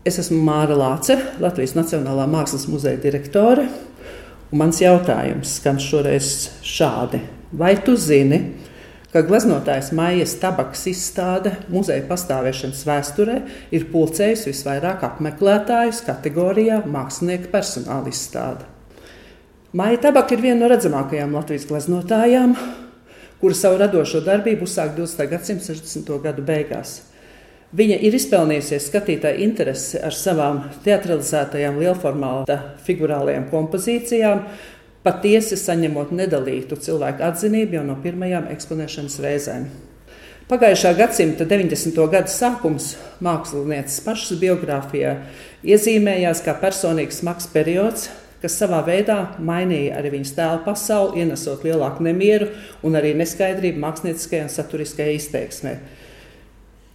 Es esmu Māra Lāce, Latvijas Nacionālā Mākslas muzeja direktore. Mans jautājums skan šoreiz šādi: Vai tu zini, ka gleznotājs Maijas tabaks izstāde muzeja pastāvēšanas vēsturē ir pulcējusi visvairāk apmeklētājus kategorijā mākslinieka personāla izstāde? Maija tabaka ir viena no redzamākajām Latvijas gleznotājām, kura savu radošo darbību uzsāka 20. gadsimta 60. gadu beigās. Viņa ir izpelnījusies skatītāju interesi ar savām teatralizētajām lielformāta figurālajām kompozīcijām, patiesi saņemot nedalītu cilvēku atzinību jau no pirmajām eksponēšanas reizēm. Pagājušā gadsimta 90. gada sākums mākslinieces pašas biogrāfijā iezīmējās kā personīgs smags periods, kas savā veidā mainīja arī viņas tēla pasauli, ienesot lielāku nemieru un arī neskaidrību mākslinieckajā un saturiskajā izteiksmē.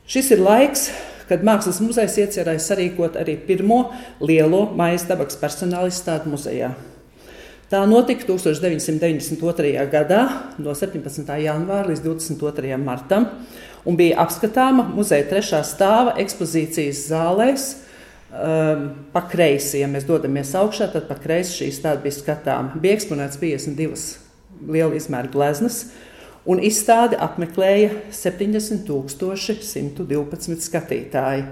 Šis ir laiks, kad Mākslas muzejs iecerēja sarīkot arī pirmo lielo maijas tabaks personāla izstādi muzejā. Tā notika 1992. gadā, no 17. janvāra līdz 22. martam, un bija apskatāma muzeja trešā stāva ekspozīcijas zālēs, Um, pa kreisi, ja mēs dodamies augšā, tad pa kreisi šī stāde bija skatāma. Bija eksponēts 52 liela izmēra gleznas, un izstādi apmeklēja 70,112 skatītāji.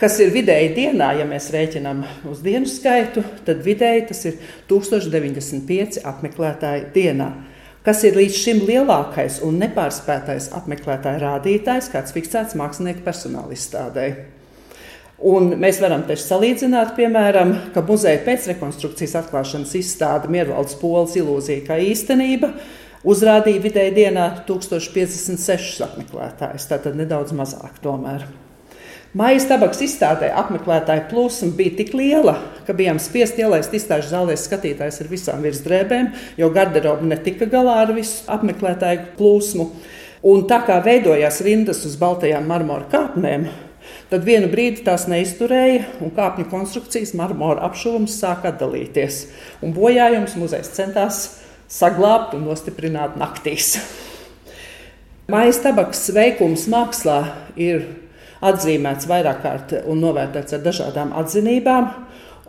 Kas ir vidēji dienā, ja mēs rēķinām uz dienu skaitu, tad vidēji tas ir 1095 apmeklētāji dienā. Kas ir līdz šim lielākais un nepārspētais apmeklētāju rādītājs, kāds fiksēts mākslinieku personāla izstādē. Un mēs varam te salīdzināt, piemēram, ka muzeja pēcrekonstrukcijas atklāšanas izstāde Miervaldes polas ilūzija kā īstenība uzrādīja vidēji dienā 1056 apmeklētājus, tātad nedaudz mazāk tomēr. Mājas tabaks izstādē apmeklētāju plūsma bija tik liela, ka bijām spiest ielaist izstāžu zālē skatītājus ar visām virsdrēbēm, jo garderoba netika galā ar visu apmeklētāju plūsmu. Un tā kā veidojās rindas uz baltajām marmora kāpnēm, Tad vienu brīdi tās neizturēja, un kāpņu konstrukcijas marmora apšuvums sāka atdalīties. Bojājums muzejs centās saglabāt un nostiprināt naktīs. Mājas tabaks veikums mākslā ir atzīmēts vairāk kārt un novērtēts ar dažādām atzinībām.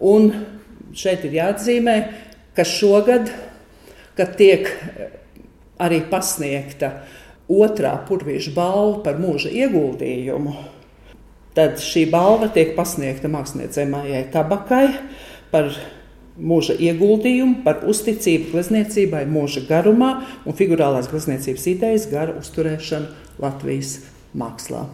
Un šeit ir jāatzīmē, ka šogad, kad tiek arī pasniegta otrā purvīša balva par mūža ieguldījumu, Tad šī balva tiek pasniegta māksliniecei Mājai Tabakai par mūža ieguldījumu, par uzticību glezniecībai mūža garumā un figurālās glezniecības idejas gara uzturēšanu Latvijas mākslā.